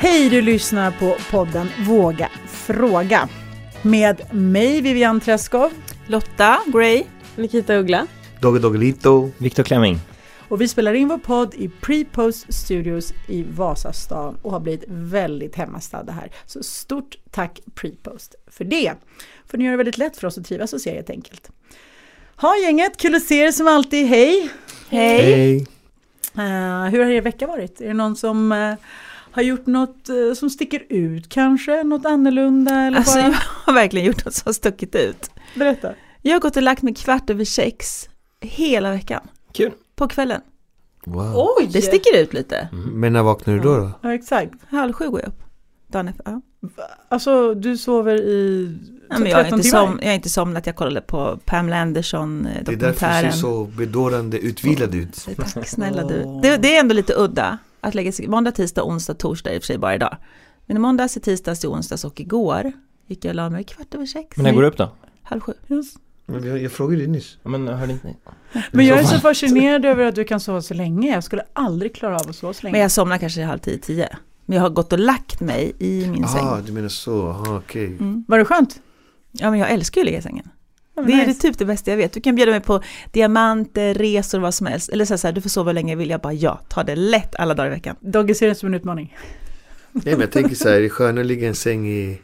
Hej, du lyssnar på podden Våga Fråga. Med mig Vivian Träskov. Lotta Gray. Nikita Uggla. Dogge Doggelito. Viktor Klemming. Och vi spelar in vår podd i Prepost Studios i Vasastan och har blivit väldigt hemmastadda här. Så stort tack Prepost för det. För ni gör det väldigt lätt för oss att trivas hos er helt enkelt. Ha gänget, kul att se er som alltid. Hej! Hej. Eh, hur har er vecka varit? Är det någon som eh, har gjort något eh, som sticker ut kanske? Något annorlunda? Eller Alltså bara... jag har verkligen gjort något som har stuckit ut. Berätta. Jag har gått och lagt mig kvart över sex hela veckan. Kul. På kvällen. Wow. Oj! Det sticker ut lite. Men när vaknar du då? då? Ja, exakt. Halv sju går jag upp. Dagen efter. Ja. Alltså du sover i Ja, men jag, har 13 inte som, jag har inte somnat, jag kollade på Pamela Anderson eh, Det är därför du dokumentären. ser så bedårande utvilad ut. Så Tack snälla du. Det, det är ändå lite udda att lägga sig, måndag, tisdag, onsdag, torsdag i och för sig bara idag. Men i måndags, i tisdags, i onsdags och igår gick jag och la mig kvart över sex. Men när går du upp då? Halv sju. Just. Men jag, jag frågade dig nyss. Ja, men hörde inte Men jag är så fascinerad över att du kan sova så länge. Jag skulle aldrig klara av att sova så länge. Men jag somnar kanske halv tio, tio. Men jag har gått och lagt mig i min Jaha, säng. du menar så. Aha, okej. Mm. Var det skönt? Ja men jag älskar ju att ligga i sängen. Ja, Det är det typ det bästa jag vet. Du kan bjuda mig på diamanter, resor, vad som helst. Eller så här, du får sova hur länge jag vill. Jag bara ja, ta det lätt alla dagar i veckan. Dogge ser det som en utmaning. Nej men jag tänker så här, det är skönare att ligga i en säng i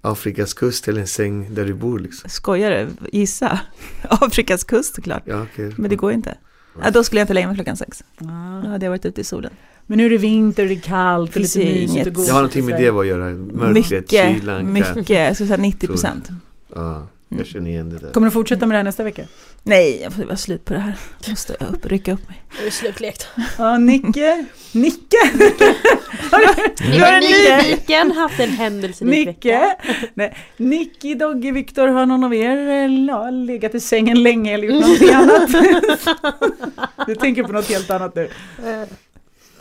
Afrikas kust eller en säng där du bor liksom. Skojar du? Gissa. Afrikas kust såklart. Ja, okej. Men det går inte. Ja, då skulle jag inte lägga mig klockan sex. Ah. hade jag varit ute i solen. Men nu är det vinter det är kallt och Finns lite mysigt och. Det har någonting med det att göra. Mörkret, mycket, kylan, mycket. Jag skulle säga 90 procent. Ja, jag känner igen det där. Kommer du fortsätta med det här nästa vecka? Nej, jag får vara slut på det här. Jag måste upp, rycka upp mig. Nu är det slutlekt. Ja, Nicke. Nicke! Ni Du har nyfiken, haft en händelserik vecka. Nicke. Nej, Nicky, Dogge, Viktor, har någon av er eh, ja, legat i sängen länge eller gjort någonting annat? Du tänker på något helt annat nu.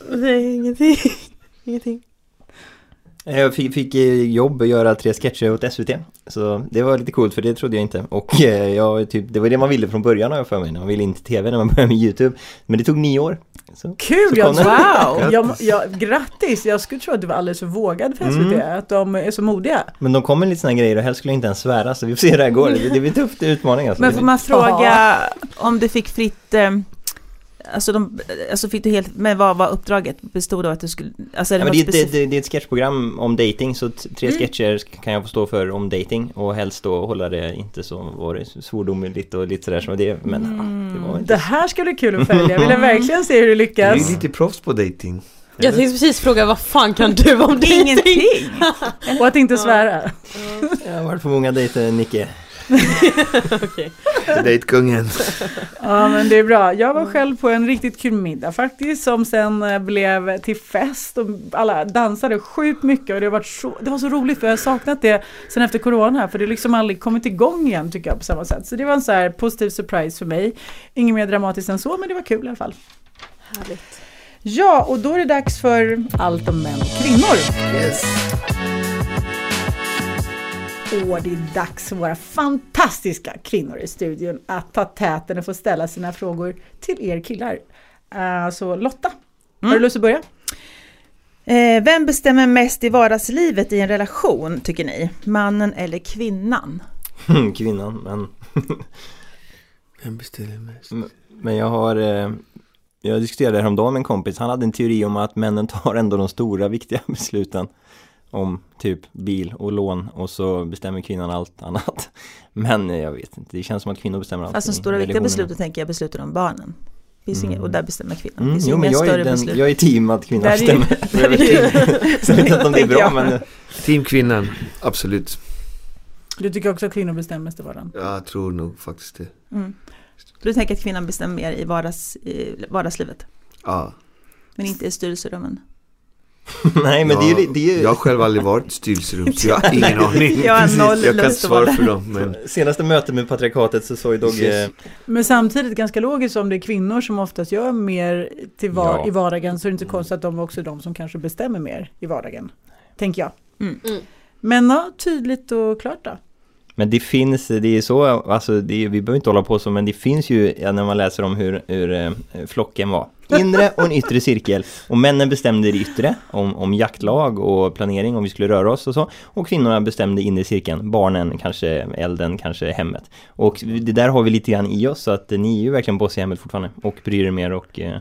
Nej, ingenting. Ingenting. Jag fick, fick eh, jobb att göra tre sketcher åt SVT. Så det var lite coolt för det trodde jag inte. Och eh, jag, typ, det var det man ville från början har jag för mig. Man ville inte tv när man började med YouTube. Men det tog nio år. Så. Kul! Så den. wow! Jag, jag, grattis! Jag skulle tro att du var alldeles för vågad för SVT, Mm. att de är så modiga. Men de kom med lite sådana grejer och helst skulle jag inte ens svära. Så vi får se hur det här går. Det, det blir tufft utmaning alltså. Men får man fråga om du fick fritt, eh, alltså, de, alltså fick du helt, men vad var uppdraget? Bestod av att du skulle, alltså är det Ja, det, är ett- det, det är ett sketchprogram om dating så tre Mm. sketcher kan jag få stå för om dating och helst då hålla det inte så var det svordomligt och lite sådär som det men ja, det var Det inte här ska bli kul att följa. Jag vill verkligen se hur du Du lyckas. är lite proffs på dating. Jag tänkte precis fråga vad fan kan du om det? Ingenting! Och att inte svära. Jag har varit på många dejter Nicke Okej. Dejtkungen. Ja men det är bra. Jag var själv på en riktigt kul middag faktiskt som sen eh, blev till fest och alla dansade sjukt mycket och det, har varit så, det var så roligt för jag har saknat det sen efter corona för det har liksom aldrig kommit igång igen tycker jag på samma sätt. Så det var en så här positiv surprise för mig. Inget mer dramatiskt än så men det var kul i alla fall. Härligt. Ja och då är det dags för Allt om män och kvinnor. Yes. Och det är dags för våra fantastiska kvinnor i studion att ta täten och få ställa sina frågor till er killar. Uh, så Lotta, har du Mm. lust att börja? Eh, vem bestämmer mest i vardagslivet i en relation, tycker ni? Mannen eller kvinnan? Kvinnan men Vem beställer mest? Men jag har eh, Jag diskuterade häromdagen med en kompis Han hade en teori om att männen tar ändå de stora viktiga besluten Om typ bil och lån och så bestämmer kvinnan allt annat Men jag vet inte, det känns som att kvinnor bestämmer allt Fast de stora viktiga besluten tänker jag besluten om barnen. Mm. inget, och där bestämmer kvinnan. Mm, jo men inga jag är, den, beslut. jag är team att kvinnan Där bestämmer är jag vet inte om det är bra men Team kvinnan, absolut. Du tycker också att kvinnor bestämmer mest i vardagen? Jag tror nog faktiskt det. Mm. Du tänker att kvinnan bestämmer mer i, vardags, i vardagslivet, Ja. men inte i styrelserummen? Nej men det är ju, Ja, det är ju Jag har själv aldrig varit i styrelserum så jag har ingen aning. Jag har noll jag kan inte svara för dem men Senaste mötet med patriarkatet så sa ju Dogge. Men samtidigt ganska logiskt om det är kvinnor som oftast gör mer till var- Ja. i vardagen så är det inte konstigt att de också är de som kanske bestämmer mer i vardagen. Tänker jag. Mm. Mm. Men ja, tydligt och klart då. Men det finns, det är så, alltså det, vi behöver inte hålla på så, men det finns ju, ja, när man läser om hur, hur eh, flocken var. Inre och en yttre cirkel. Och männen bestämde det yttre, om, om jaktlag och planering, om vi skulle röra oss och så. Och kvinnorna bestämde inre cirkeln, barnen, kanske elden, kanske hemmet. Och det där har vi lite grann i oss, så att ni är ju verkligen boss i hemmet fortfarande. Och bryr er mer och eh,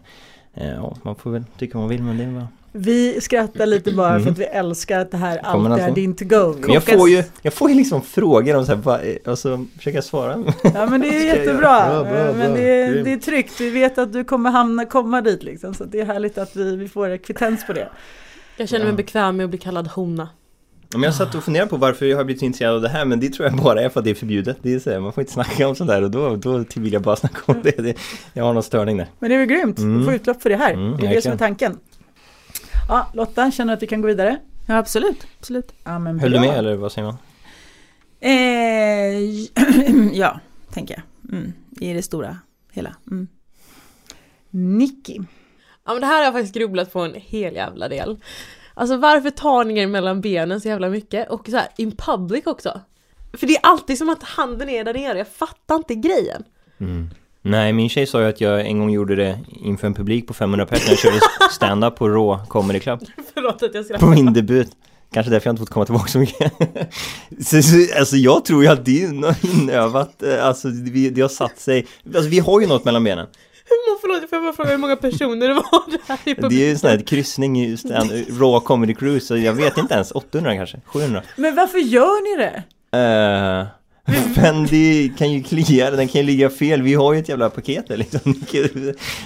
eh ja, man får väl tycka vad man vill, men det är bara... Vi skrattar lite bara för Mm. att vi älskar att det här Kommer alltid är alltså? din to go. Men jag får ju, jag får ju liksom frågor om så här, vad- och så försöker jag svara. Ja men det är jättebra. Bra, bra, men bra. det är, det är tryggt. Vi vet att du kommer hamna, komma dit liksom. Så det är härligt att vi, vi får kvittens på det. Jag känner mig Ja. bekväm med att bli kallad hona. Men jag satt och funderade på varför jag har blivit intresserad av det här men det tror jag bara är för att det är förbjudet. Det är så här, man får inte snacka om sånt där och då, då vill jag bara snacka om det. det jag har någon störning där. Men det är väl grymt. Mm. Du får utlopp för det här. Mm, det är det som är tanken. Ja, Lotta, känner du att vi kan gå vidare? Ja, absolut. absolut. Ja, men Höll du med eller vad säger man? Eh, ja, tänker jag. Mm, I det stora hela. Mm. Nicky. Ja men det här har jag faktiskt grubblat på en hel jävla del. Alltså varför tar ni er mellan benen så jävla mycket? Och så här in public också. För det är alltid som att handen är där nere, jag fattar inte grejen. Mm. Nej, min tjej sa ju att jag en gång gjorde det inför en publik på 500 personer jag körde stand-up på Rå Comedy Club. Förlåt att jag skrattar. På min debut. Kanske därför jag inte fått komma tillbaka så mycket. så, så, alltså jag tror ju att det är inövat, eh, alltså vi, det har satt sig. Alltså vi har ju något mellan benen. Hur Förlåt, får jag bara fråga hur många personer det var där i Det är publiken? ju en sån här kryssning i Raw Comedy Cruise, så jag vet inte ens, 800 kanske, 700. Men varför gör ni det? Uh, men det kan ju klia, den kan ju ligga fel, vi har ju ett jävla paket där liksom.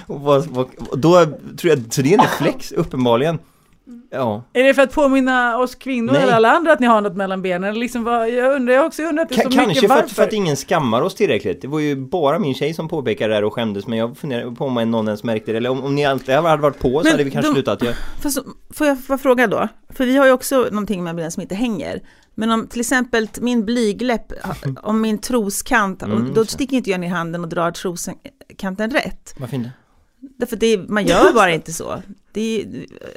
Och vad, vad, och då tror jag, så det är en reflex uppenbarligen. Ja. Är det för att påminna oss kvinnor Nej. eller alla andra att ni har något mellan benen? Liksom vad, jag undrar, jag har också undrat det Ka- så kanske mycket för varför. att, för att ingen skammar oss tillräckligt. Det var ju bara min tjej som påpekade det här och skämdes, men jag funderar på om någon ens märkte det. Eller om, om ni alltid hade varit på så Men hade vi kanske de- slutat. Jag, Fast, får jag bara fråga då? För vi har ju också någonting med benen som inte hänger. Men om till exempel min blygläpp, om min troskant, Mm, då sticker inte jag ner handen och drar troskanten rätt. varför inte? Därför det, man gör bara inte så. Det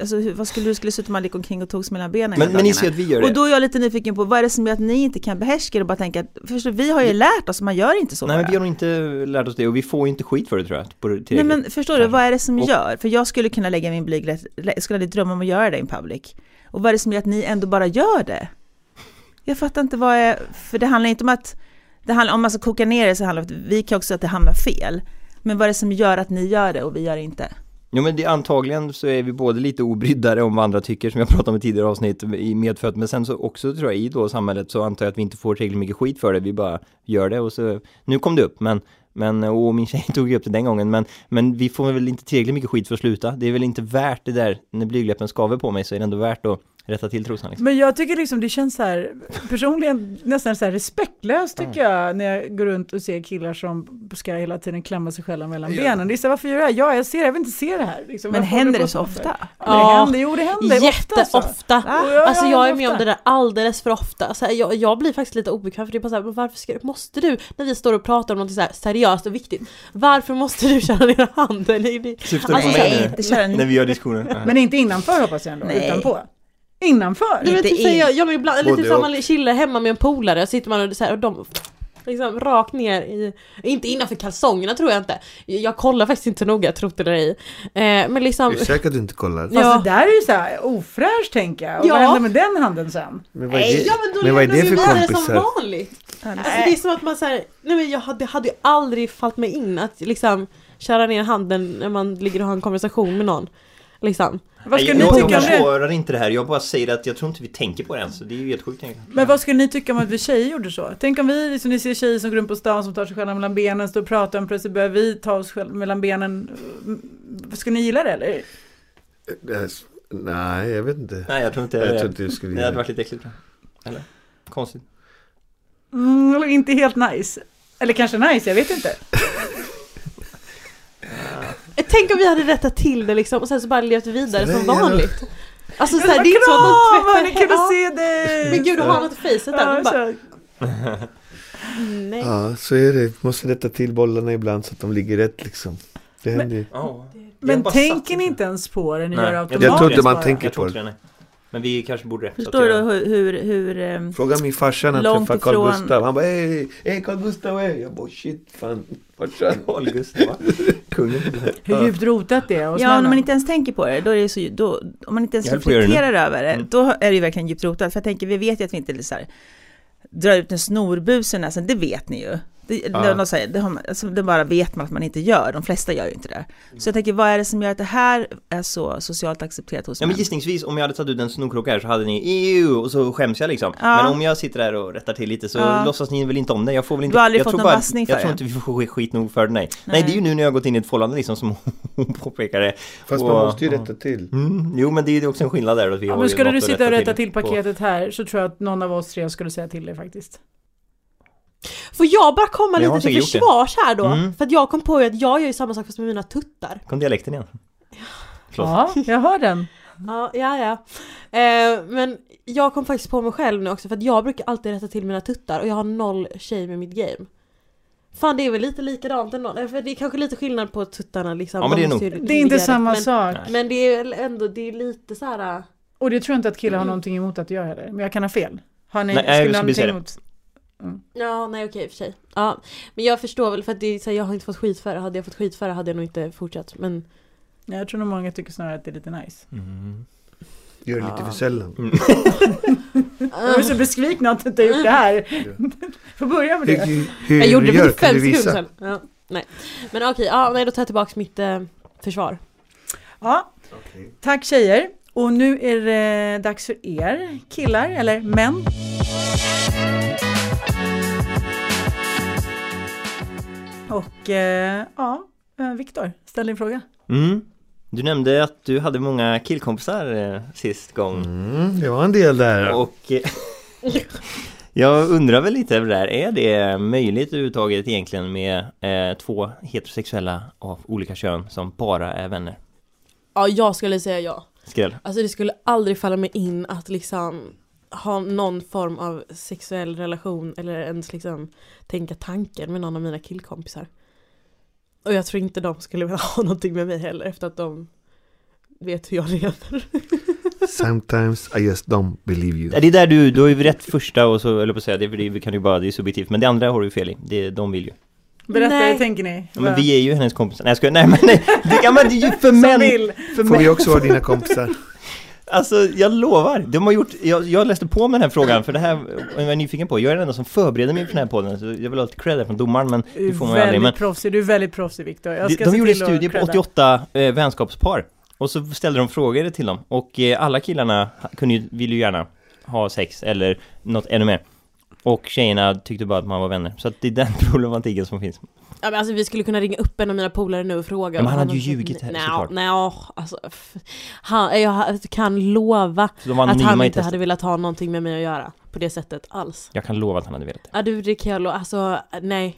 alltså, vad skulle du skulle se ut om man gick omkring och togs mellan benen Men, men ni ser att vi gör Och det. då är jag lite nyfiken på vad är det som gör att ni inte kan behärska det och bara tänka att, förstår, du, vi har ju lärt oss, man gör inte så Nej bara. men vi har nog inte lärt oss det och vi får ju inte skit för det tror jag. På, Nej men förstår du, vad är det som Och- gör? För jag skulle kunna lägga min blygdläpp, jag skulle aldrig drömma om att göra det in public. Och vad är det som gör att ni ändå bara gör det? Jag fattar inte vad är, för det handlar inte om att, det handlar, om man ska koka ner det så handlar det om att vi kan också att det hamnar fel. Men vad är det som gör att ni gör det och vi gör det inte? Jo men det, antagligen så är vi både lite obryddare om vad andra tycker som jag pratade om i tidigare avsnitt i medfött men sen så också tror jag i då samhället så antar jag att vi inte får tillräckligt mycket skit för det, vi bara gör det och så nu kom det upp men men, och min tjej tog ju upp det den gången, men, men vi får väl inte tillräckligt mycket skit för att sluta. Det är väl inte värt det där, när blygdläppen skaver på mig så är det ändå värt att rätta till trosan liksom. Men jag tycker liksom det känns så här, personligen nästan så här respektlöst tycker jag när jag går runt och ser killar som ska hela tiden klämma sig själva mellan Ja. benen. Det är så här, varför gör jag det här? Ja, jag ser det, jag vill inte se det här. Liksom, Men händer du det så ofta? Ja, det Ja. händer, jo det händer ofta. Så. Jätteofta! Och jag- Alltså jag är med om ofta. det där alldeles för ofta. Så här, jag, jag blir faktiskt lite obekväm för det är bara så här, men varför ska, måste du, när vi står och pratar om något så här seriöst och viktigt, varför måste du köra ner handen? Syftar Alltså, du på mig nu? När vi har diskussioner? Ja. Men inte innanför hoppas jag ändå, Nej. utanpå. Innanför? Du vet, Inte så in. jag, jag ibland, lite som och. man chillar hemma med en polare, sitter man och, så här, och de liksom rakt ner i, inte innanför kalsongerna tror jag inte. Jag, kollar faktiskt inte noga, trott eller ej. Eh, men liksom, Jag är säker att du inte kollar. Fast Ja. det där är ju så här ofräscht tänker jag. Och Ja. vad händer med den handen sen? Men vad är det, ja men då men vad är det för vidare som kompisar? vanligt. Alltså det är som att man säger, nej men jag hade, hade ju aldrig fallit mig in att liksom köra ner handen när man ligger och har en konversation med någon. Liksom. Vad ska Nej, ni jag, tycka jag om det? försvarar inte det här, jag bara säger att jag tror inte vi tänker på det ens, så det är ju helt sjukt. Men vad skulle ni tycka om att vi tjejer gjorde så? Tänk om vi, som ni ser tjejer som går runt på stan som tar sig själva mellan benen, står och pratar om plötsligt börjar vi ta oss själva mellan benen. Ska ni gilla det eller? Det här- Nej, jag vet inte. Nej jag tror inte Jag det. tror inte du skulle Det hade varit lite äckligt jag. Eller? Konstigt. Mm, inte helt nice. Eller kanske nice, jag vet inte. Tänk om vi hade rättat till det liksom och sen så bara levt vidare som vanligt. Alltså Jag såhär, det är inte så att "Kram, man tvättar kul att se dig! Men gud, du har något i facet där. Bara, så. nej. Ja, så är det. Måste rätta till bollarna ibland så att de ligger rätt liksom. Det händer ju. Ja. Men tänker ni liksom. inte ens på det? Ni Nej, gör jag automatiskt tror inte man bara? tänker Jag på det. Men vi kanske borde Förstår du hur, hur, hur ehm, Fråga min farsa när han träffade Carl ifrån- Gustav. Han bara hej, hej Carl Gustav, hej. Jag bara shit fan, farsan. Carl Gustav, va? Kungen. Hur djupt rotat det är hos Ja, om man inte ens tänker på det, då är det så, då, om man inte ens reflekterar över det, Mm. då är det ju verkligen djupt rotat. För jag tänker, vi vet ju att vi inte så här, drar ut en snorbus ur näsan, det vet ni ju. Det, de säger, det, har man, alltså, det bara vet man att man inte gör, de flesta gör ju inte det. Så jag tänker, vad är det som gör att det här är så socialt accepterat hos Ja men gissningsvis om jag hade tagit ut en snorkråka här så hade ni EU och så skäms jag liksom. Ja. Men om jag sitter där och rättar till lite så Ja. låtsas ni väl inte om det. Jag får väl inte... Du har aldrig jag fått tror någon bara- bassning för Jag tror inte vi får skit nog för det, nej. nej. Nej. det är ju nu när jag har gått in i ett förhållande liksom som hon påpekade. Fast Och- man måste ju rätta till. Mm, jo men det är ju också en skillnad där att vi Ja, har men skulle du sitta och rätta till på. paketet här så tror jag att någon av oss tre skulle säga till dig faktiskt. Får jag bara komma Men jag lite till försvars här då? Mm. För att jag kom på att jag gör ju samma sak fast med mina tuttar. Kom dialekten igen. Förlåt. Ja, jag hör den. Ja, ja, ja. Eh, men jag kom faktiskt på mig själv nu också för att jag brukar alltid rätta till mina tuttar och jag har noll tjej med mitt game. Fan det är väl lite likadant ändå, för det är kanske lite skillnad på tuttarna liksom. Ja, men De det är nog. Det är inte samma rätt, sak. Men, men det är ändå, det är lite så här. äh, Och det tror jag inte att killar har någonting emot att göra heller. Men jag kan ha fel. Har ni, Nej, jag skulle ni ha någonting emot? Ja, nej okej i och för sig. Ja, men jag förstår väl för att det är så här, jag har inte fått skit för det. Hade jag fått skit för det hade jag nog inte fortsatt. Men Nej, Jag tror nog många tycker snarare att det är lite nice. Mm. Gör det lite Ja. för sällan. Jag är så besviken att du inte har gjort det här. Får börja med det. hur, hur jag gjorde det för fem sekunder sedan. Ja, nej. Men okej, ja, nej då tar jag tillbaka mitt eh, försvar. Ja, tack tjejer. Och nu är det dags för er killar, eller män. Och eh, ja, eh, Viktor, ställ din fråga. Mm. Du nämnde att du hade många killkompisar eh, sist gång. Mm, det var en del där. Och eh, jag undrar väl lite över det där. Är det möjligt överhuvudtaget egentligen med eh, två heterosexuella av olika kön som bara är vänner? Ja, jag skulle säga ja. Skräll. Alltså det skulle aldrig falla mig in att liksom ha någon form av sexuell relation eller ens liksom tänka tanken med någon av mina killkompisar. Och jag tror inte de skulle vilja ha någonting med mig heller efter att de vet hur jag lever. Sometimes I just don't believe you. Det är där du, du har ju rätt första och så, eller på att säga, det, det kan du bara, det är subjektivt. Men det andra har du ju fel i. Det, de vill ju. Berätta, Nej. hur tänker ni? Ja, men vi är ju hennes kompisar. Nej jag skojar, nej men nej. Det, ja, men det är ju för män. För Får män. vi också vara dina kompisar? Alltså jag lovar, de har gjort, jag, jag läste på med den här frågan för det här jag nyfiken på. Jag är den enda som förbereder mig för den här podden så jag vill ha lite cred från domaren men Du det får man är aldrig. Men proffsig, du är väldigt proffsig Viktor. De, de gjorde en studie på credda. 88 eh, vänskapspar och så ställde de frågor till dem och eh, alla killarna kunde ju, ville ju gärna ha sex eller något ännu mer. Och tjejerna tyckte bara att man var vänner. Så att det är den problematiken som finns. Ja, men alltså, vi skulle kunna ringa upp en av mina polare nu och fråga. Ja, men han hade ju ljugit här, Nej, såklart. nej, alltså, han, jag kan lova att han inte testet. hade velat ha någonting med mig att göra på det sättet alls. Jag kan lova att han hade velat det. Ja du, det kan jag lova, alltså nej.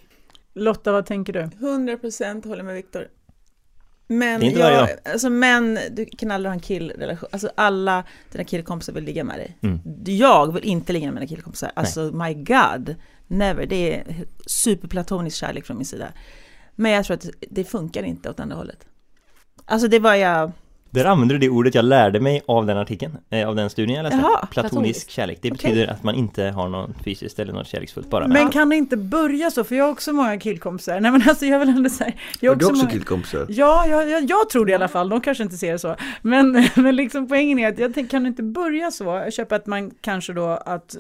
Lotta, vad tänker du? 100% håller med Viktor. Men, jag, alltså män, du kan aldrig ha en killrelation, alltså alla dina killkompisar vill ligga med dig. Mm. Jag vill inte ligga med mina killkompisar, alltså my god, never, det är superplatonisk kärlek från min sida. Men jag tror att det funkar inte åt andra hållet. Alltså det var jag, där använder du det ordet jag lärde mig av den artikeln, eh, av den studien jag läste. Jaha, platonisk, platonisk. kärlek. Det betyder att man inte har någon fysiskt eller något kärleksfullt bara. Men kan det inte börja så? För jag har också många killkompisar. Nej men alltså jag vill ändå säga. Jag Har du också många... killkompisar? Ja, jag, jag, jag tror det i alla fall. De kanske inte ser det så. Men, men liksom poängen är att jag tänk, kan det inte börja så. Jag köper att man kanske då att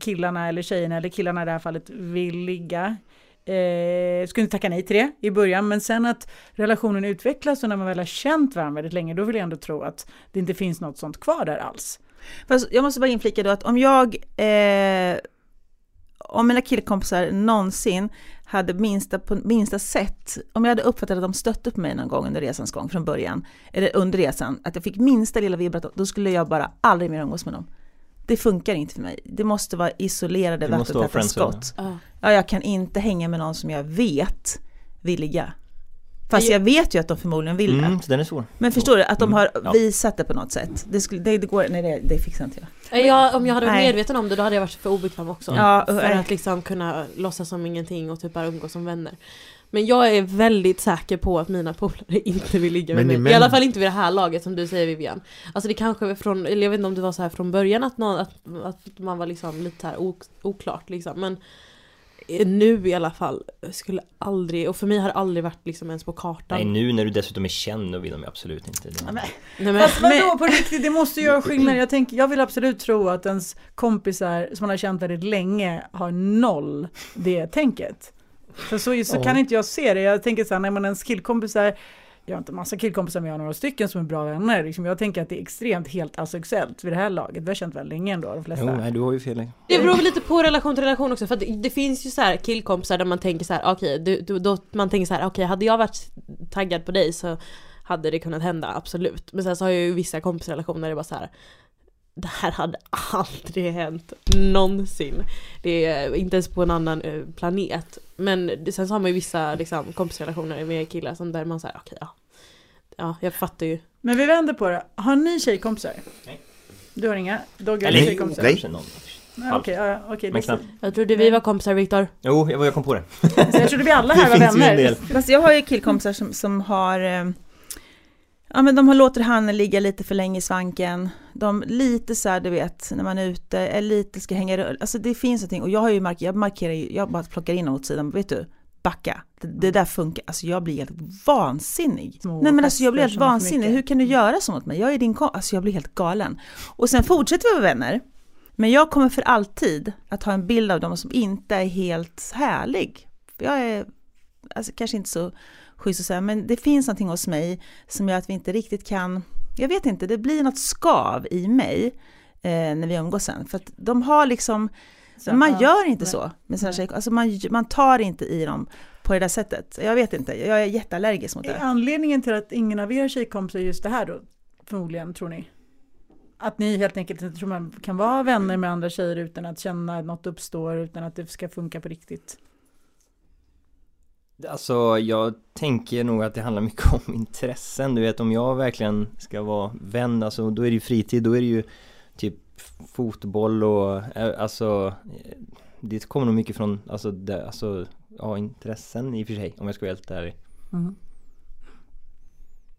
killarna eller tjejerna, eller killarna i det här fallet, vill ligga. Eh, skulle inte tacka nej till det i början, men sen att relationen utvecklas och när man väl har känt varandra väldigt länge, då vill jag ändå tro att det inte finns något sånt kvar där alls. fast jag måste bara inflika då att om jag, eh, om mina killkompisar någonsin hade minsta, på minsta sätt, om jag hade uppfattat att de stötte på mig någon gång under resans gång från början, eller under resan, att jag fick minsta lilla vibrat, då skulle jag bara aldrig mer umgås med dem. Det funkar inte för mig. Det måste vara isolerade vattentäta skott. Ja. Ja, jag kan inte hänga med någon som jag vet vill ligga. Fast jag vet ju att de förmodligen vill det. Mm, så den är svår. Men förstår du, att de Mm, har ja. visat det på något sätt. Det, skulle, det, det går, nej det, det fixar inte jag. Jag, om jag hade varit Nej. medveten om det då hade jag varit för obekväm också. Ja, För nej. att liksom kunna låtsas som ingenting och typ bara umgås som vänner. Men jag är väldigt säker på att mina polare inte vill ligga med Men mig. I män- alla fall inte vid det här laget som du säger Vivian. Alltså det kanske är från, eller jag vet inte om det var så här från början att, någon, att, att man var liksom lite här ok, oklart liksom. Men eh, nu i alla fall skulle aldrig, och för mig har det aldrig varit liksom ens på kartan. Nej nu när du dessutom är känd då vill de ju absolut inte det. Ja, men- Nej, men, Fast vadå på riktigt, det måste ju göra skillnad. Jag, tänker, jag vill absolut tro att ens kompisar som man har känt väldigt länge har noll det tänket. För så, så kan inte jag se det. Jag tänker så här, när man ens killkompisar, jag har inte massa killkompisar men jag har några stycken som är bra vänner. Liksom, jag tänker att det är extremt helt asexuellt vid det här laget. Vi har känt väldigt länge ändå de flesta. Jo, nej du har ju fel. Det beror väl lite på relation till relation också för att det, det finns ju så här killkompisar där man tänker så här, okej, du, då man tänker så här, okej, hade jag varit taggad på dig så hade det kunnat hända, absolut. Men sen så har jag ju vissa kompisrelationer där det bara så här, det här hade aldrig hänt någonsin. Det är inte ens på en annan eh, planet. Men sen så har man ju vissa liksom, kompisrelationer med killar som där man säger okej ja. Ja, jag fattar ju. Men vi vänder på det. Har ni tjejkompisar? Nej. Du har inga? Dogge har tjejkompisar? nej. någon. Nej, Okej, okej. Men det- knappt. Jag trodde vi var kompisar Viktor. Jo, jag, jag kom på det. Så jag trodde vi alla här var vänner. Fast jag har ju killkompisar som, som har eh, Ja men de har låter handen ligga lite för länge i svanken. De lite så här, du vet, när man är ute, är lite ska hänga runt. Alltså det finns någonting. Och jag har ju markerat, jag markerar ju, jag bara plockar in åt sidan. Vet du, backa. Det, det där funkar. Alltså jag blir helt vansinnig. Små Nej men alltså jag blir helt vansinnig. Hur kan du göra så mot mig? Jag är din kompis. Alltså jag blir helt galen. Och sen fortsätter vi vara vänner. Men jag kommer för alltid att ha en bild av dem som inte är helt härlig. Jag är alltså, kanske inte så schysst att säga, men det finns någonting hos mig som gör att vi inte riktigt kan, jag vet inte, det blir något skav i mig eh, när vi umgås sen. För att de har liksom, Så, man ja, gör inte nej. så med sina tjejer, alltså man, man tar inte i dem på det där sättet. Jag vet inte, jag är jätteallergisk mot Är det. anledningen till att ingen av er tjejkompisar är just det här då? Förmodligen, tror ni? Att ni helt enkelt inte tror man kan vara vänner med andra tjejer utan att känna att något uppstår, utan att det ska funka på riktigt. Alltså jag tänker nog att det handlar mycket om intressen. Du vet om jag verkligen ska vara vän, alltså då är det ju fritid, då är det ju typ fotboll och eh, alltså eh, det kommer nog mycket från, alltså, det, alltså ja, intressen i och för sig om jag ska vara helt ärlig. Mm.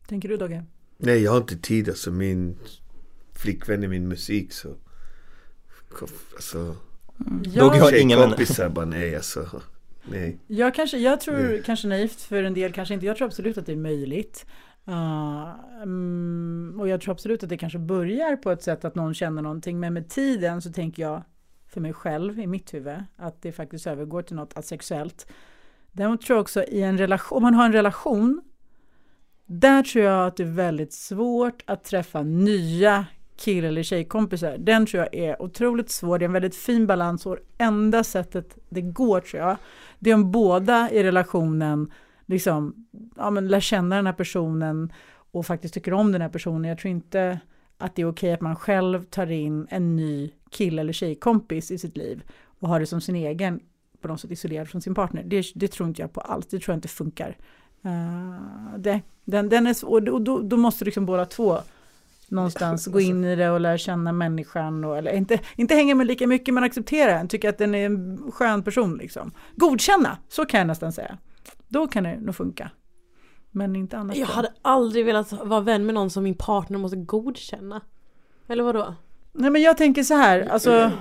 Tänker du Dogge? Nej, jag har inte tid. Alltså min flickvän är min musik så... Alltså... Dogge har inga vänner. Tjejkompisar bara nej alltså. Nej. Jag, kanske, jag tror Nej. kanske naivt för en del, kanske inte. Jag tror absolut att det är möjligt. Uh, mm, och jag tror absolut att det kanske börjar på ett sätt att någon känner någonting. Men med tiden så tänker jag för mig själv i mitt huvud att det faktiskt övergår till något asexuellt. Däremot tror jag också i en relation, om man har en relation, där tror jag att det är väldigt svårt att träffa nya kill eller tjejkompisar. Den tror jag är otroligt svår. Det är en väldigt fin balans och enda sättet det går tror jag, det är om båda i relationen liksom, ja, men lär känna den här personen och faktiskt tycker om den här personen. Jag tror inte att det är okej att man själv tar in en ny kille eller tjejkompis i sitt liv och har det som sin egen på något sätt isolerad från sin partner. Det, det tror inte jag på alls, det tror jag inte funkar. Uh, det, den, den är svår, och då, då måste liksom båda två någonstans gå in i det och lära känna människan. Och, eller inte, inte hänga med lika mycket men acceptera den, tycka att den är en skön person. Liksom. Godkänna, så kan jag nästan säga. Då kan det nog funka. Men inte annars. Jag då. hade aldrig velat vara vän med någon som min partner måste godkänna. Eller vadå? Nej men jag tänker så här, alltså. eh,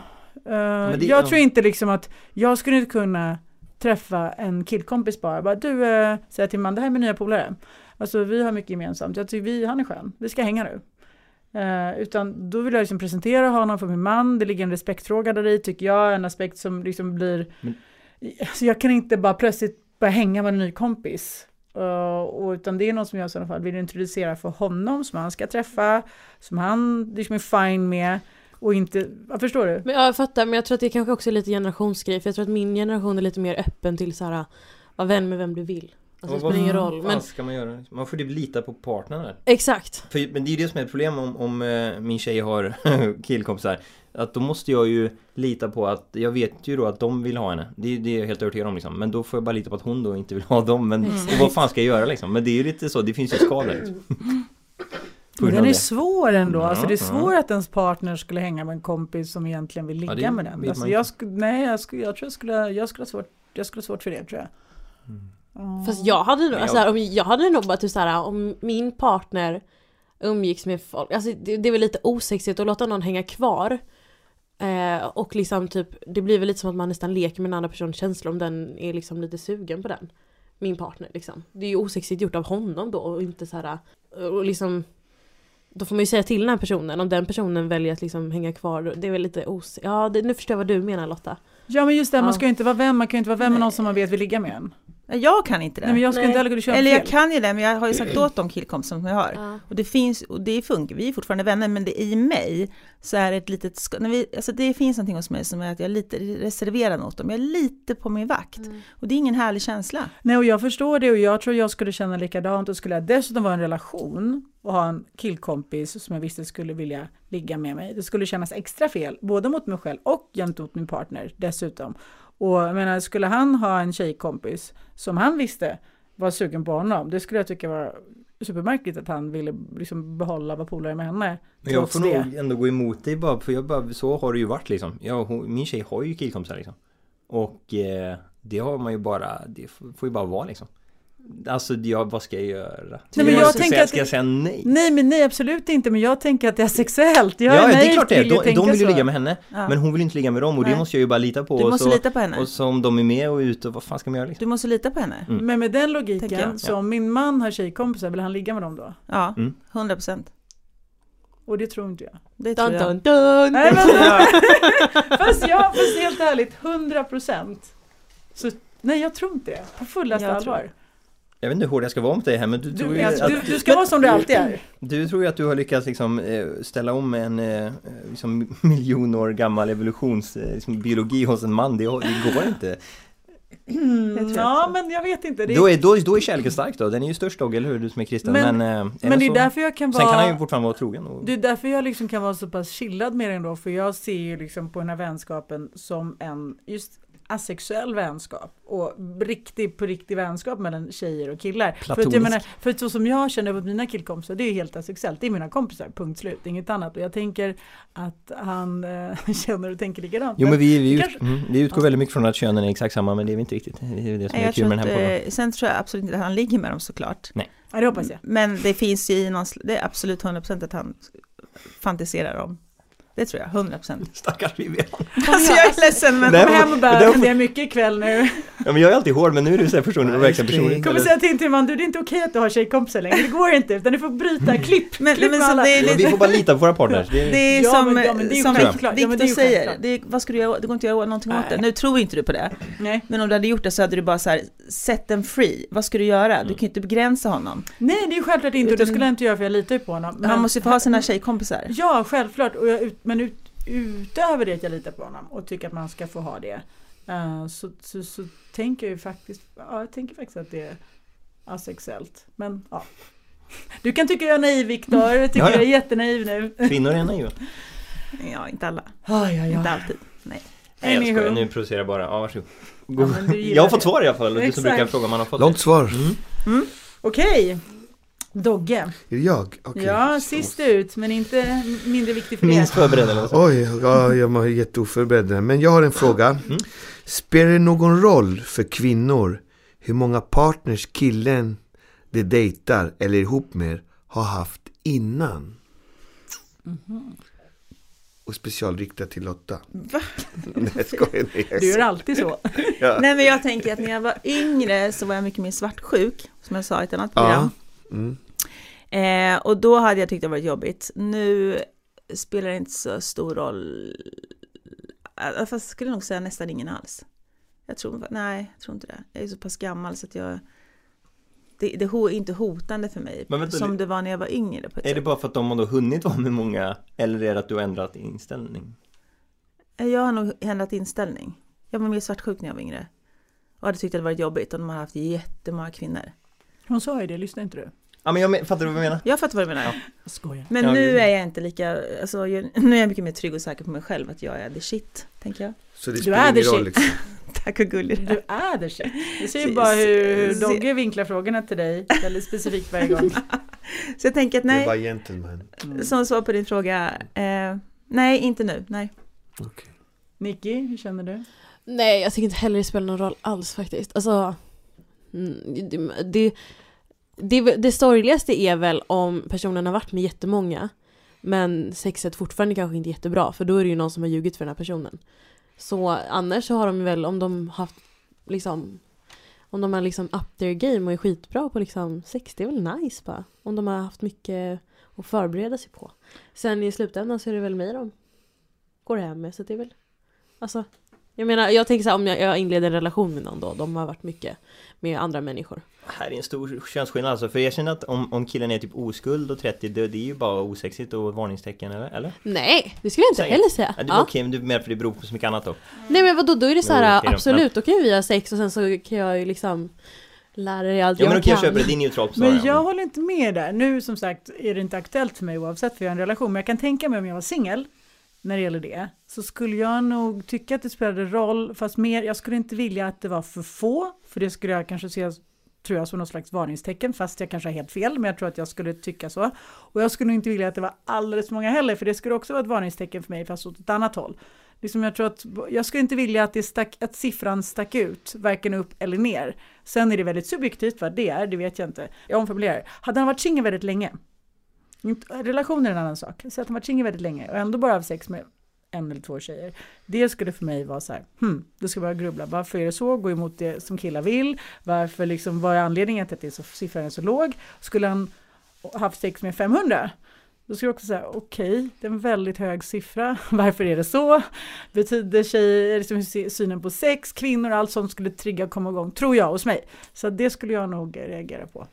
det- jag ja. tror inte liksom att jag skulle inte kunna träffa en killkompis bara. bara du, uh, säger till man det här är min nya polare. Alltså vi har mycket gemensamt. Jag tycker vi, han är skön. Vi ska hänga nu. Eh, utan då vill jag liksom presentera honom för min man. Det ligger en respektfråga där i tycker jag. En aspekt som liksom blir... Men- Alltså jag kan inte bara plötsligt börja hänga med en ny kompis. Eh, och, utan det är något som jag i sådana fall vill introducera för honom som han ska träffa. Som han liksom är fine med. Och inte, vad förstår du? Men jag fattar, men jag tror att det kanske också är lite generationsgrej. För jag tror att min generation är lite mer öppen till så här, var vän med vem du vill. Alltså det spelar ingen roll. Men ska man göra? Man får typ lita på partnern där. exakt. För, men det är ju det som är ett problem om, om eh, min tjej har killkompisar Att då måste jag ju lita på att, jag vet ju då att de vill ha henne Det, det är jag helt övertygad om liksom Men då får jag bara lita på att hon då inte vill ha dem Men och vad fan ska jag göra liksom? Men det är ju lite så, det finns ju skal där liksom. Den är svår ändå. Alltså det är svårt att ens partner skulle hänga med en kompis som egentligen vill ligga Ja, det med den. Alltså jag nej, jag, skulle, jag tror jag skulle, jag skulle ha svårt, jag skulle ha svårt för det tror jag. Mm. Fast jag hade nog, alltså, om, jag hade nog bara typ såhär om min partner umgicks med folk, alltså det, det är väl lite osexigt att låta någon hänga kvar. Eh, och liksom typ, det blir väl lite som att man nästan leker med en annan persons känslor om den är liksom lite sugen på den. Min partner liksom. Det är ju osexigt gjort av honom då och inte så här och liksom då får man ju säga till den här personen, om den personen väljer att liksom hänga kvar, det är väl lite os... Ja, det, nu förstår jag vad du menar Lotta. Ja men just det, Ja. man ska ju inte vara vän, man kan ju inte vara vän med någon som man vet vill ligga med en. Jag kan inte det. Nej men jag ska Nej. inte heller köra Eller jag fel. kan ju det, men jag har ju sagt åt de killkompisar som jag har. Ja. Och det finns, och det funkar, vi är fortfarande vänner, men det i mig så är det ett litet, när vi, alltså det finns någonting hos mig som är att jag är lite reserverad mot dem, jag är lite på min vakt. Och det är ingen härlig känsla. Nej och jag förstår det och jag tror jag skulle känna likadant och skulle jag dessutom vara i en relation och ha en killkompis som jag visste skulle vilja ligga med mig. Det skulle kännas extra fel, både mot mig själv och gentemot min partner dessutom. Och jag menar, skulle han ha en tjejkompis som han visste var sugen på honom, det skulle jag tycka var supermärkligt att han ville liksom behålla, vara polare med henne. Men jag får det. nog ändå gå emot dig bara för jag bara, så har det ju varit liksom. Jag, hon, min tjej har ju killkompisar liksom. Och eh, det har man ju bara, det får får ju bara vara liksom. Alltså ja, vad ska jag göra? Nej, men jag säga- tänker ska, att ska jag säga nej? Nej men nej absolut inte, men jag tänker att det är sexuellt. Jag ja, det är klart det är. till att De, de vill ju ligga med henne. Ja. Men hon vill inte ligga med dem och det Nej. måste jag ju bara lita på. Du och måste så, lita på henne. Och så om de är med och ute, vad fan ska man göra liksom? Du måste lita på henne. Mm. Men med den logiken, jag. så om min man har tjejkompisar, vill han ligga med dem då? Ja, Mm. 100 procent. Och det tror inte jag. Det tror Dun, jag. dun, dun. Nej, men, fast jag, fast helt ärligt, 100 procent. Nej, jag tror inte det. På fullaste Jag tror allvar. Jag vet inte hur hård jag ska vara mot dig här men du, tror Du, ju alltså, att, du, du ska vara som du alltid är. du tror ju att du har lyckats liksom eh, ställa om en eh, liksom miljon år gammal evolutions eh, liksom, biologi hos en man. Det, det går inte. Mm, tror ja, men jag vet inte. Det är, Då är, då, då är kärleken stark då. Den är ju störst då, eller hur? Du som är kristen. Men- Men, men det är så, därför jag kan Sen kan han ju vara... fortfarande vara trogen. Och, Det är därför jag liksom kan vara så pass chillad med den då, för jag ser ju liksom på den här vänskapen som en just asexuell vänskap och riktig på riktig vänskap mellan tjejer och killar. För att jag menar, för så som jag känner mot mina killkompisar, det är helt asexuellt. Det är mina kompisar, punkt slut, inget annat. Och jag tänker att han äh, känner och tänker likadant. Jo men vi, vi, ut, kanske- mm, vi utgår väldigt mycket från att könen är exakt samma men det är vi inte riktigt. Det är det som Nej, är kul med den här podden. eh, sen tror jag absolut inte att han ligger med dem såklart. Ja, det hoppas jag. Men det finns ju i någon, det är absolut 100% att han fantiserar om. Det tror jag, 100%. Stackars Vivian. Alltså jag är ledsen men Nej, Kom hem och det är mycket ikväll nu. Ja men jag är alltid hård men nu är du så här personen och verkligen personlig. Kommer säga till din man, du det är inte okej att du har tjejkompisar längre, det går inte, utan du får bryta, klipp, Men, klipp men alla. det är lite, vi får bara lita på våra partners. Det är, det är Ja, som, men- ja, men det är ju som självklart. Ja, men det är Viktor säger, vad ska du göra, det går inte att göra någonting åt det. Nej. Nu tror inte du på det, Nej. men om du hade gjort det så hade du bara så här, set them free. Vad ska du göra? Du kan ju inte begränsa honom. Nej, det är ju självklart inte, och det Utan- skulle jag inte göra för jag litar ju på honom. Men han måste ju få ha sina tjejkompisar. Ja, självklart, och jag, ut- men ut, utöver det att jag litar på honom och tycker att man ska få ha det, eh, så, så, så tänker jag ju faktiskt, ja, jag tänker faktiskt att det är asexuellt. Men ja. Du kan tycka jag är naiv Viktor, jag tycker Ja, ja. jag är jättenaiv nu. kvinnor är naiva. Ja, inte alla. Aj, aj, Inte aj. alltid. Nej jag Anywho. skojar, nu provocerar jag bara. Ja varsågod. Ja, jag har fått det. svar i alla fall. och Du som Exakt. brukar fråga om man har fått Långt det. svar. Mm. Okej, Dogge. Är det jag? Okej. Ja, sist ut, men inte mindre viktig för. Minst förberedd eller så. Oj, ja, jag var jätteoförberedd. Men jag har en fråga. Mm. Spelar det någon roll för kvinnor hur många partners killen de dejtar eller är ihop med har haft innan? Och specialriktat till Lotta. Va? Nej, jag skojar. Nej, jag Du gör alltid så. Ja. Nej men jag tänker att när jag var yngre så var jag mycket mer svartsjuk, som jag sa i ett annat program. Ja. Mm. Eh, och då hade jag tyckt det varit jobbigt. Nu spelar det inte så stor roll. Eh, Fast jag skulle nog säga nästan ingen alls. Jag tror, nej, jag tror inte det. Jag är så pass gammal så att jag... Det, det är inte hotande för mig, Men vänta, som det- det var när jag var yngre. Är det sätt. bara för att de har hunnit vara med många eller är det att du har ändrat inställning? Eh, Jag har nog ändrat inställning. Jag var mer svartsjuk när jag var yngre. Och hade tyckt att det varit jobbigt och de har haft jättemånga kvinnor. Hon sa ju det, lyssnar inte du? Ja men jag men, fattar du vad jag menar? Jag fattar vad du menar. Jag skojar. Men Ja, nu är jag inte lika, alltså, nu är jag mycket mer trygg och säker på mig själv att jag är the shit, tänker jag. Så det Du spelar är ingen the roll shit. liksom. Tack och gullig. Du är det shit. Jag ser ju bara hur Dogge vinklar frågorna till dig väldigt specifikt varje gång. Så jag tänker att Du är nej, bara gentleman. Mm. som svar på din fråga, eh, nej inte nu, nej. Okej. Nicky, hur känner du? Nej, jag tycker inte heller det spelar någon roll alls faktiskt. Alltså, Mm, det, det, det, det sorgligaste är väl om personen har varit med jättemånga men sexet fortfarande kanske inte är jättebra för då är det ju någon som har ljugit för den här personen. Så annars så har de väl, om de haft liksom om de har liksom up their game och är skitbra på liksom sex, det är väl nice bara. Om de har haft mycket att förbereda sig på. Sen i slutändan så är det väl mig de går hem med så det är väl Alltså jag menar jag tänker så här, om jag, jag inleder en relation med någon då, de har varit mycket med andra människor. Här är en stor könsskillnad alltså, för jag känner att om, om killen är typ oskuld och 30, det, det är ju bara osexigt och varningstecken eller? eller? Nej, det skulle jag inte Säg. heller säga. Ja, det är Ja. okej, men du är med för det beror på så mycket annat då. Nej men vadå, då är det så här då. absolut, då kan ju vi ha sex och sen så kan jag ju liksom lära dig allt Ja men jag jag kan. köper det, det är neutralt. Men jag håller inte med där. Nu som sagt är det inte aktuellt för mig oavsett för jag har en relation. Men jag kan tänka mig om jag var singel när det gäller det. Så skulle jag nog tycka att det spelade roll. Fast mer, jag skulle inte vilja att det var för få. För det skulle jag kanske se tror jag som något slags varningstecken. Fast jag kanske har helt fel. Men jag tror att jag skulle tycka så. Och jag skulle nog inte vilja att det var alldeles för många heller. För det skulle också vara ett varningstecken för mig fast åt ett annat håll. Liksom jag, tror att, jag skulle inte vilja att, det stack, att siffran stack ut, varken upp eller ner. Sen är det väldigt subjektivt vad det är, det vet jag inte. Jag omformulerar. Hade han varit singel väldigt länge, Relationer är en annan sak, så att han varit singel väldigt länge och ändå bara haft sex med en eller två tjejer. Det skulle för mig vara så här, hmm, då ska jag börja grubbla. Varför är det så? Gå emot det som killar vill. Varför liksom, vad är anledningen till att det är så, siffran är så låg? Skulle han haft sex med 500? Då skulle jag också säga, okej, det är en väldigt hög siffra. Varför är det så? Betyder tjejer, liksom, synen på sex, kvinnor, allt sånt skulle trigga och komma igång, tror jag, hos mig. Så det skulle jag nog reagera på.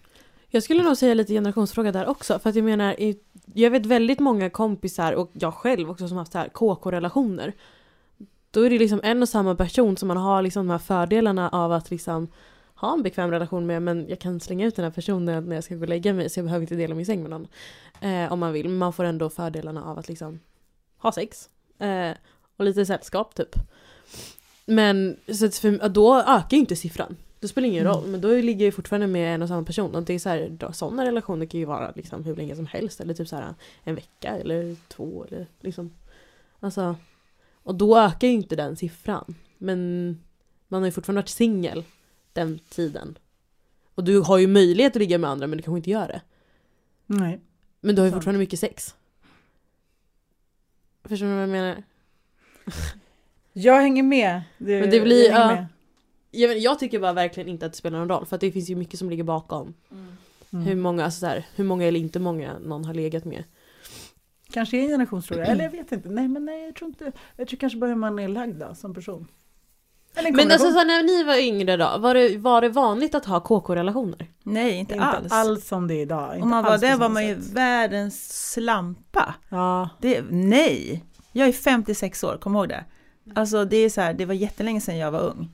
Jag skulle nog säga lite generationsfråga där också, för att jag menar, jag vet väldigt många kompisar och jag själv också som haft så här KK-relationer. Då är det liksom en och samma person som man har liksom de här fördelarna av att liksom ha en bekväm relation med men jag kan slänga ut den här personen när jag ska gå och lägga mig så jag behöver inte dela min säng med någon. Eh, om man vill, men man får ändå fördelarna av att liksom ha sex. Eh, och lite sällskap typ. Men så att för, då ökar ju inte siffran. Det spelar ingen Mm. roll, men då ligger jag ju fortfarande med en och samma person. Och det är så här, sådana relationer kan ju vara liksom hur länge som helst. Eller typ så här en vecka eller två eller liksom. Alltså. Och då ökar ju inte den siffran. Men man har ju fortfarande varit singel den tiden. Och du har ju möjlighet att ligga med andra men du kanske inte gör det. Nej. Men du har ju Sant. fortfarande mycket sex. Förstår du vad jag menar? Jag hänger med. Det, Men det blir- jag ja. med. Jag, vet- jag tycker bara verkligen inte att det spelar någon roll för att det finns ju mycket som ligger bakom. Mm. Hur många, alltså så här, hur många eller inte många någon har legat med. Kanske är en generationsfråga, eller jag vet inte. Nej, men nej, jag tror inte. Jag tror kanske bara hur man är lagd då, som person. Men alltså så när ni var yngre då, var det, var det vanligt att ha KK-relationer? Nej, inte, inte alls. alls. som det är idag. Inte Om man var där var man ju världens slampa. Ja, Det, nej, jag är 56 år, kom ihåg det. Alltså det är så här, det var jättelänge sedan jag var ung.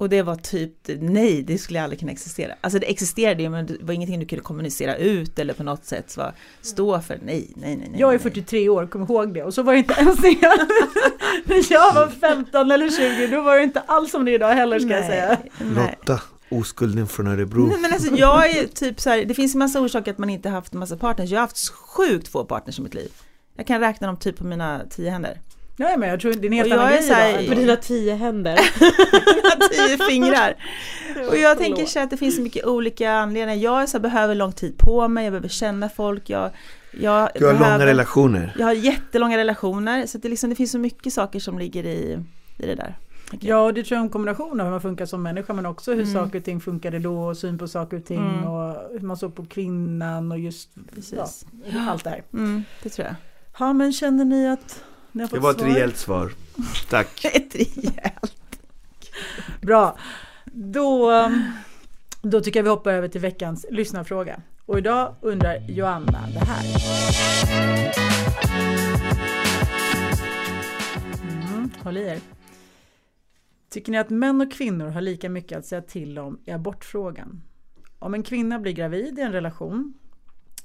Och det var typ, nej, det skulle aldrig kunna existera. Alltså det existerade ju, men det var ingenting du kunde kommunicera ut eller på något sätt så, stå för. Nej, nej, nej. nej jag är nej. 43 år, kom ihåg det. Och så var det inte ens det. När jag var 15 eller 20, då var det inte alls som det är idag heller ska jag säga. Nej. Lotta, oskulden från Örebro. Nej, men alltså jag är typ så här, det finns en massa orsaker att man inte haft en massa partners. Jag har haft sjukt få partners i mitt liv. Jag kan räkna dem typ på mina tio händer. Ja, men jag tror det är en helt Och annan är grej här- idag. På dina tio händer. Tio fingrar. Och jag tänker så här att det finns så mycket olika anledningar. Jag är så här, behöver lång tid på mig, jag behöver känna folk, jag, jag Du har behöver, långa relationer. Jag har jättelånga relationer, så att det, liksom, det finns så mycket saker som ligger i, i det där. Ja, och det tror jag är en kombination av hur man funkar som människa men också hur Mm. saker och ting funkade då och syn på saker och ting Mm. och hur man såg på kvinnan och just ja, allt det här. Mm, det tror jag. Ja, men känner ni att Det var ett svar? rejält svar. Tack. Ett rejält. Bra. Då, då tycker jag vi hoppar över till veckans lyssnarfråga. Och idag undrar Joanna det här. Mm, håll i er. Tycker ni att män och kvinnor har lika mycket att säga till om i abortfrågan? Om en kvinna blir gravid i en relation,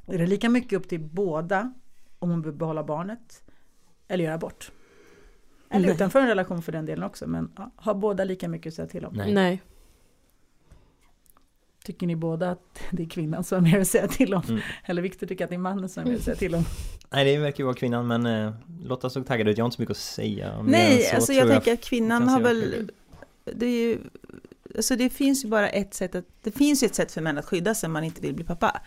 är det lika mycket upp till båda om hon vill behålla barnet eller göra abort? Eller Nej. utanför en relation för den delen också, men ja, har båda lika mycket att säga till om? Nej. Nej. Tycker ni båda att det är kvinnan som har mer att säga till om? Mm. Eller Viktor tycker att det är mannen som har mer att säga till om? Nej det verkar ju vara kvinnan men eh, Lotta såg taggad ut, jag har inte så mycket att säga om det än Nej, så, alltså tror jag tänker att kvinnan har väl, det är ju alltså det finns ju bara ett sätt att, det finns ju ett sätt för män att skydda sig om man inte vill bli pappa.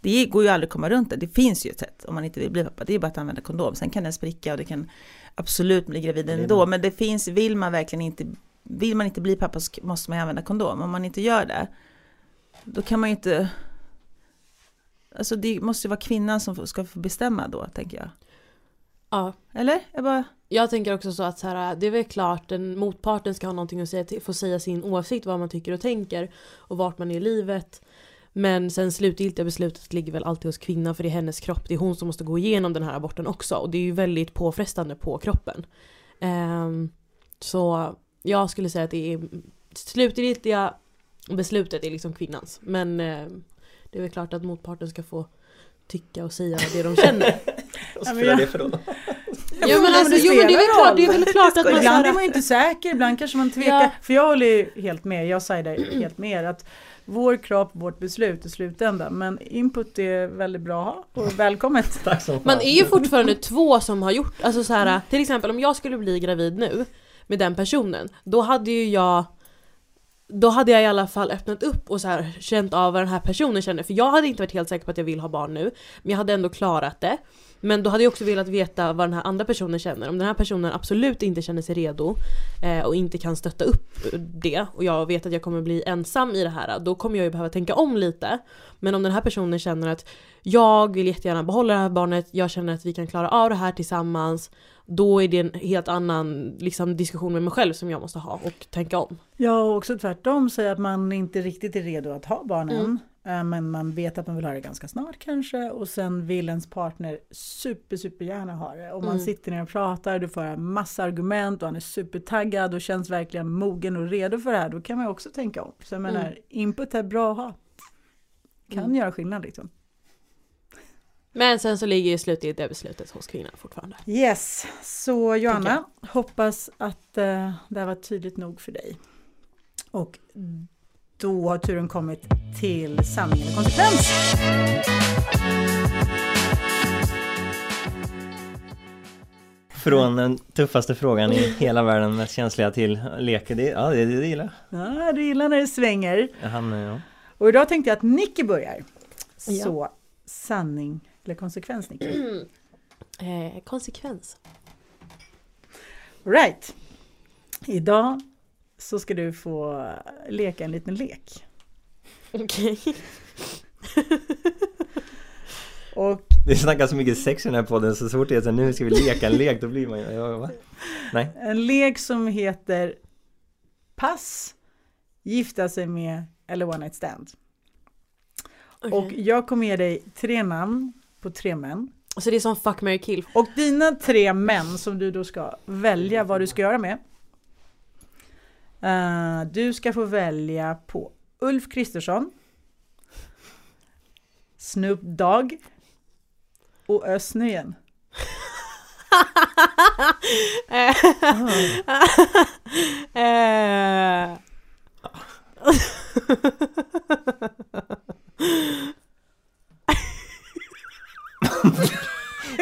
Det går ju aldrig att komma runt det, det finns ju ett sätt om man inte vill bli pappa, det är bara att använda kondom. Sen kan den spricka och det kan absolut bli gravid ändå, men det finns, vill man verkligen inte, vill man inte bli pappa så måste man ju använda kondom. Om man inte gör det, då kan man ju inte, alltså det måste ju vara kvinnan som ska få bestämma då, tänker jag. Ja, Eller? Jag bara, Jag tänker också så att så här, det är väl klart den motparten ska ha någonting att säga till, få säga sin åsikt, vad man tycker och tänker och vart man är i livet. Men sen slutgiltiga beslutet ligger väl alltid hos kvinnan för det är hennes kropp, det är hon som måste gå igenom den här aborten också och det är ju väldigt påfrestande på kroppen. Ehm, så jag skulle säga att det är slutgiltiga beslutet är liksom kvinnans. Men ehm, det är väl klart att motparten ska få tycka och säga det de känner. Vad spelar det för roll? Jo men alltså, jo men det är väl klart, det är väl klart att man Ibland är man inte säker, ibland kanske man tvekar. Ja. För jag håller ju helt med, jag säger det helt med att vår kropp, vårt beslut i slutändan. Men input är väldigt bra att ha och välkommet. Tack fan. Man är ju fortfarande två som har gjort, alltså så här, till exempel om jag skulle bli gravid nu med den personen, då hade ju jag då hade jag i alla fall öppnat upp och så här, känt av vad den här personen känner. För jag hade inte varit helt säker på att jag vill ha barn nu. Men jag hade ändå klarat det. Men då hade jag också velat veta vad den här andra personen känner. Om den här personen absolut inte känner sig redo eh, och inte kan stötta upp det och jag vet att jag kommer bli ensam i det här, då kommer jag ju behöva tänka om lite. Men om den här personen känner att jag vill jättegärna behålla det här barnet, jag känner att vi kan klara av det här tillsammans, då är det en helt annan liksom, diskussion med mig själv som jag måste ha och tänka om. Ja, och också tvärtom säga att man inte riktigt är redo att ha barn än. Mm. Eh, Men man vet att man vill ha det ganska snart kanske och sen vill ens partner super, super gärna ha det. Och man Mm. sitter ner och pratar, du får höra massa argument och han är supertaggad och känns verkligen mogen och redo för det här. Då kan man ju också tänka om. Så jag menar, Mm. input är bra att ha. Kan Mm. göra skillnad liksom. Men sen så ligger ju slutgiltiga beslutet hos kvinnan fortfarande. Yes, så Johanna, Tänker hoppas att eh, det här var tydligt nog för dig. Och då har turen kommit till sanning eller konsekvens. Från den tuffaste frågan i hela världen, mest känsliga till leker. Det, ja, det, det gillar Ja, du gillar när det svänger. jag. Han, ja. Och idag tänkte jag att Nicky börjar. Ja. Så sanning eller konsekvens Nicky. Eh, konsekvens. Right. Idag så ska du få leka en liten lek. Okej. Och Det snackas så mycket sex i den här podden så fort det är så nu ska vi leka en lek då blir man ju, ja? Nej. en lek som heter Pass, gifta sig med eller one night stand. Och Okej. jag kommer ge dig tre namn på tre män. Så det är som fuck, marry, kill. Och dina tre män som du då ska välja vad du ska göra med. Eh, du ska få välja på Ulf Kristersson, Snoop Dogg och Özz Nujen. Eh.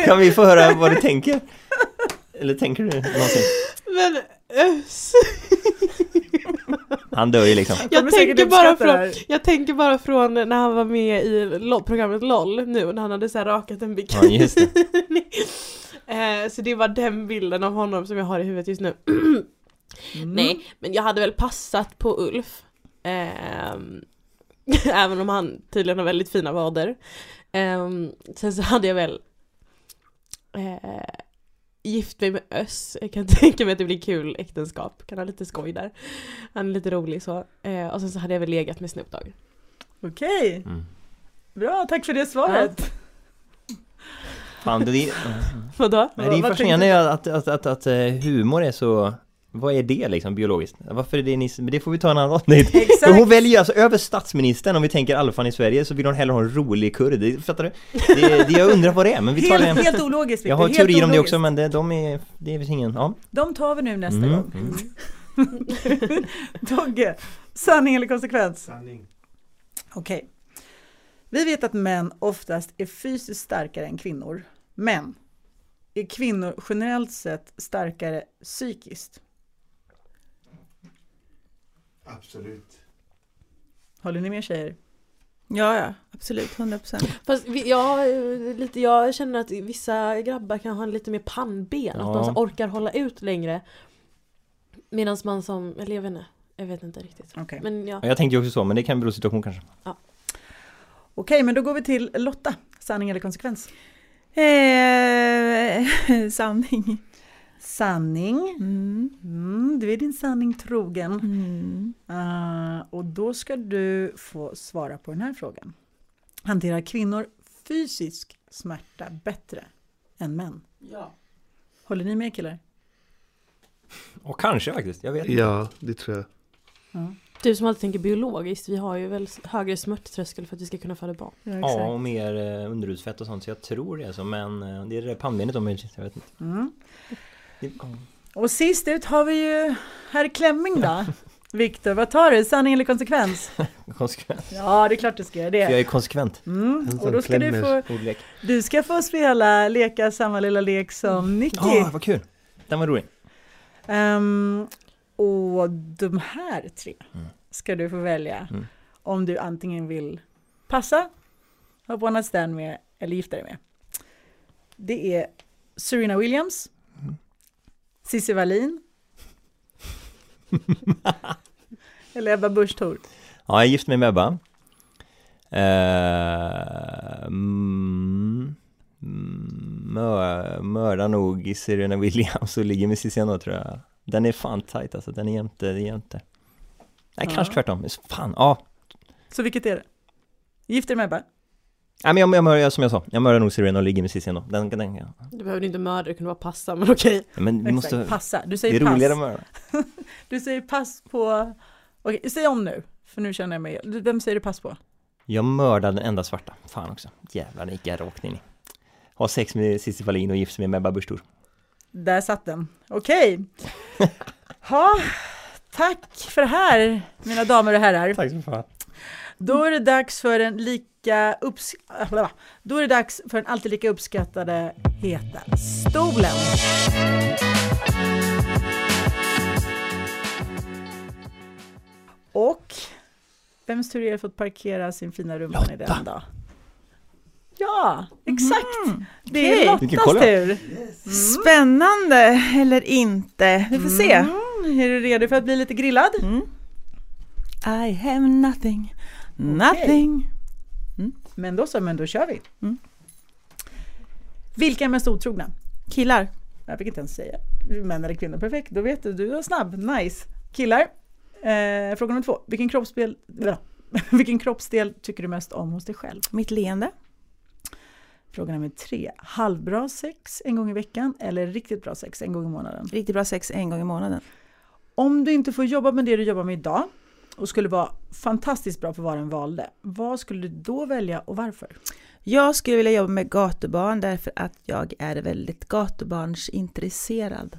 Kan vi få höra vad du tänker? Eller tänker du någonsin? Men öss. Han dör ju liksom. Jag tänker, bara från, jag tänker bara från när han var med i LOL, programmet LOL nu när han hade så här rakat en Ja, bikini. just det. eh, så det var den bilden av honom som jag har i huvudet just nu. Mm. Nej, men jag hade väl passat på Ulf. Ehm, även om han tydligen har väldigt fina vader. Ehm, sen så hade jag väl eh, gift mig med Öss. Jag kan tänka mig att det blir kul äktenskap. Kan ha lite skoj där. Han är lite rolig så. Eh, och sen så hade jag väl legat med Snoop Dogg. Okej, Mm. bra tack för det svaret. Fan, det, det, Vadå? men det är fascinerande att, att, att, att, eh, humor är så vad är det liksom biologiskt? Varför är det ni, men det får vi ta en annan avsnitt. Exakt. hon väljer ju alltså över statsministern om vi tänker alfan i Sverige så vill hon hellre ha en rolig kurd. Det- Fattar du? Det, det jag undrar vad det är men vi tar Helt, det. helt ologiskt Jag har teorier om det också men det, de är, det är väl ingen, ja. De tar vi nu nästa Mm, gång. mm. Dogge, sanning eller konsekvens? Sanning. Okej. Vi vet att män oftast är fysiskt starkare än kvinnor. Men är kvinnor generellt sett starkare psykiskt? Absolut. Håller ni med tjejer? Ja, ja, absolut, 100 procent. Fast vi- jag, eh, lite, jag känner att vissa grabbar kan ha en lite mer pannben, att Ja. de så orkar hålla ut längre. Medan man som, eller jag vet inte, jag vet inte riktigt. Okej, Men ja, Ja, Jag tänkte ju också så, men det kan bero på situation kanske. Okej, men då går vi till Lotta. Sanning eller konsekvens? Eh, sanning. Sanning. Mm. Mm, du är din sanning trogen. Mm. Ah, och då ska du få svara på den här frågan. Hanterar kvinnor fysisk smärta bättre än män? Ja. Håller ni med killar? Och kanske faktiskt, jag vet inte. Ja, det tror jag. Ja, du som alltid tänker biologiskt, vi har ju väl högre smärttröskel för att vi ska kunna föda barn. ja Ja, och mer eh, underhudsfett och sånt, så jag tror det är så, men eh, det är det pannbenet om jag vet inte. Mm. Det, ja. Och sist ut har vi ju herr Klemming då. Viktor, vad tar du? Sanning eller konsekvens? konsekvent. Ja, det är klart du ska göra För jag det. är konsekvent. Mm. Och då ska du få, du ska få spela, leka samma lilla lek som Nicky. Ja, vad kul! Den var rolig. Ehm, och de här tre Mm. ska du få välja Mm. om du antingen vill passa, ha one night stand med eller gifta dig med. Det är Serena Williams, Mm. Cissi Wallin eller Ebba Busch. Ja, jag är gift med Ebba. Eh, mm, mör, mördar nog Serena Williams och ligger med Cissi tror jag. Den är fan tight alltså, den är jämte, jämte. Nej, Ja. kanske tvärtom. Fan, ja. Så vilket är det? Gifter dig med Ebba? Nej men jag, jag mördar, som jag sa, jag mördar nog Serena och ligger med Cissi ändå. Den, den, ja. Du behöver inte mörda, det kunde bara passa, men okej. Men vi måste, passa. Du det säger är roligare pass. att mörda. Du säger pass på... Okej, säg om nu. För nu känner jag mig... Vem säger du pass på? Jag mördar den enda svarta. Fan också. Jävlar, det gick jag rakt in i. Ha sex med Cissi Wallin och gifta mig med Ebba Busch. Där satt den. Okej. Ha, tack för det här, mina damer och herrar. Tack så fan. Då är det dags för en lika upps... äh, Då är det dags för den alltid lika uppskattade Heta stolen. Och vems tur är det fått parkera sin fina rumpan i den då? Ja, exakt! Det är. Vilken Lottas tur. Spännande eller inte, vi får se. Mm, är du redo för att bli lite grillad? Mm. I have nothing, nothing. Men då så, men då kör vi. Mm. Vilka är mest otrogna? Killar, Jag fick inte ens säga. Män eller kvinnor, perfekt. Då vet du, du var snabb. Nice. Killar. Eh, fråga nummer två. Vilken kroppsdel, vilken kroppsdel tycker du mest om hos dig själv? mitt leende. Fråga nummer tre. Halvbra sex en gång i veckan eller riktigt bra sex en gång i månaden? Riktigt bra sex en gång i månaden. Om du inte får jobba med det du jobbar med idag och skulle vara fantastiskt bra på vad den valde, vad skulle du då välja och varför? Jag skulle vilja jobba med gatubarn därför att jag är väldigt gatubarnsintresserad.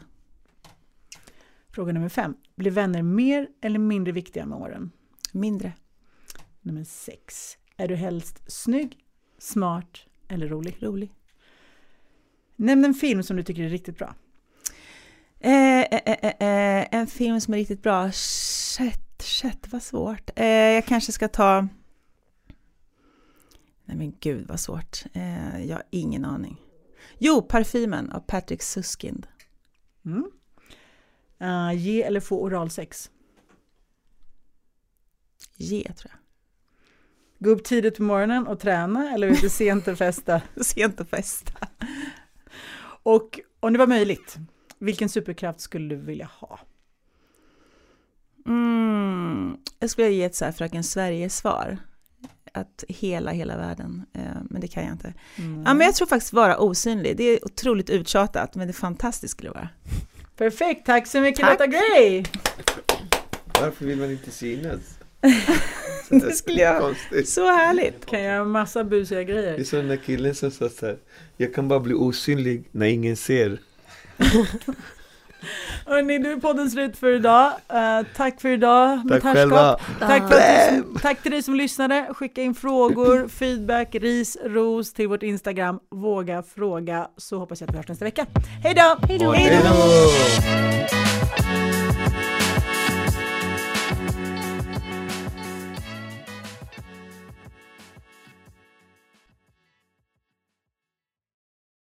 Fråga nummer fem. Blir vänner mer eller mindre viktiga med åren? Mindre. Nummer sex. Är du helst snygg, smart eller rolig? Rolig. Nämn en film som du tycker är riktigt bra. Eh, eh, eh, eh, en film som är riktigt bra. Shit, shit vad svårt. Eh, jag kanske ska ta... Nej men gud vad svårt. Eh, jag har ingen aning. Jo, Parfymen av Patrick Suskind. Mm. Eh, ge eller få oralsex? Ge tror jag. Gå upp tidigt på morgonen och träna eller lite sent och festa? Sent att festa. Och om det var möjligt, vilken superkraft skulle du vilja ha? Mm, jag skulle ge ett så här Fröken Sverige-svar. Att hela, hela världen. Eh, men det kan jag inte. Mm. Ja, men jag tror faktiskt vara osynlig. Det är otroligt uttjatat, men det är fantastiskt skulle det vara. Perfekt, tack så mycket Tack. Lotta Gray! Varför vill man inte synas? Det skulle jag- Konstigt. Så härligt. Kan göra massa busiga Det är grejer. som den där killen som sa så här. Jag kan bara bli osynlig när ingen ser. Hörrni, nu är podden slut för idag. Eh, tack för idag, mitt Tack själva. Tack, för som- tack till dig som lyssnade. Skicka in frågor, feedback, ris, ros till vårt Instagram. Våga fråga, så hoppas jag att vi hörs nästa vecka. Hej då! Hej då!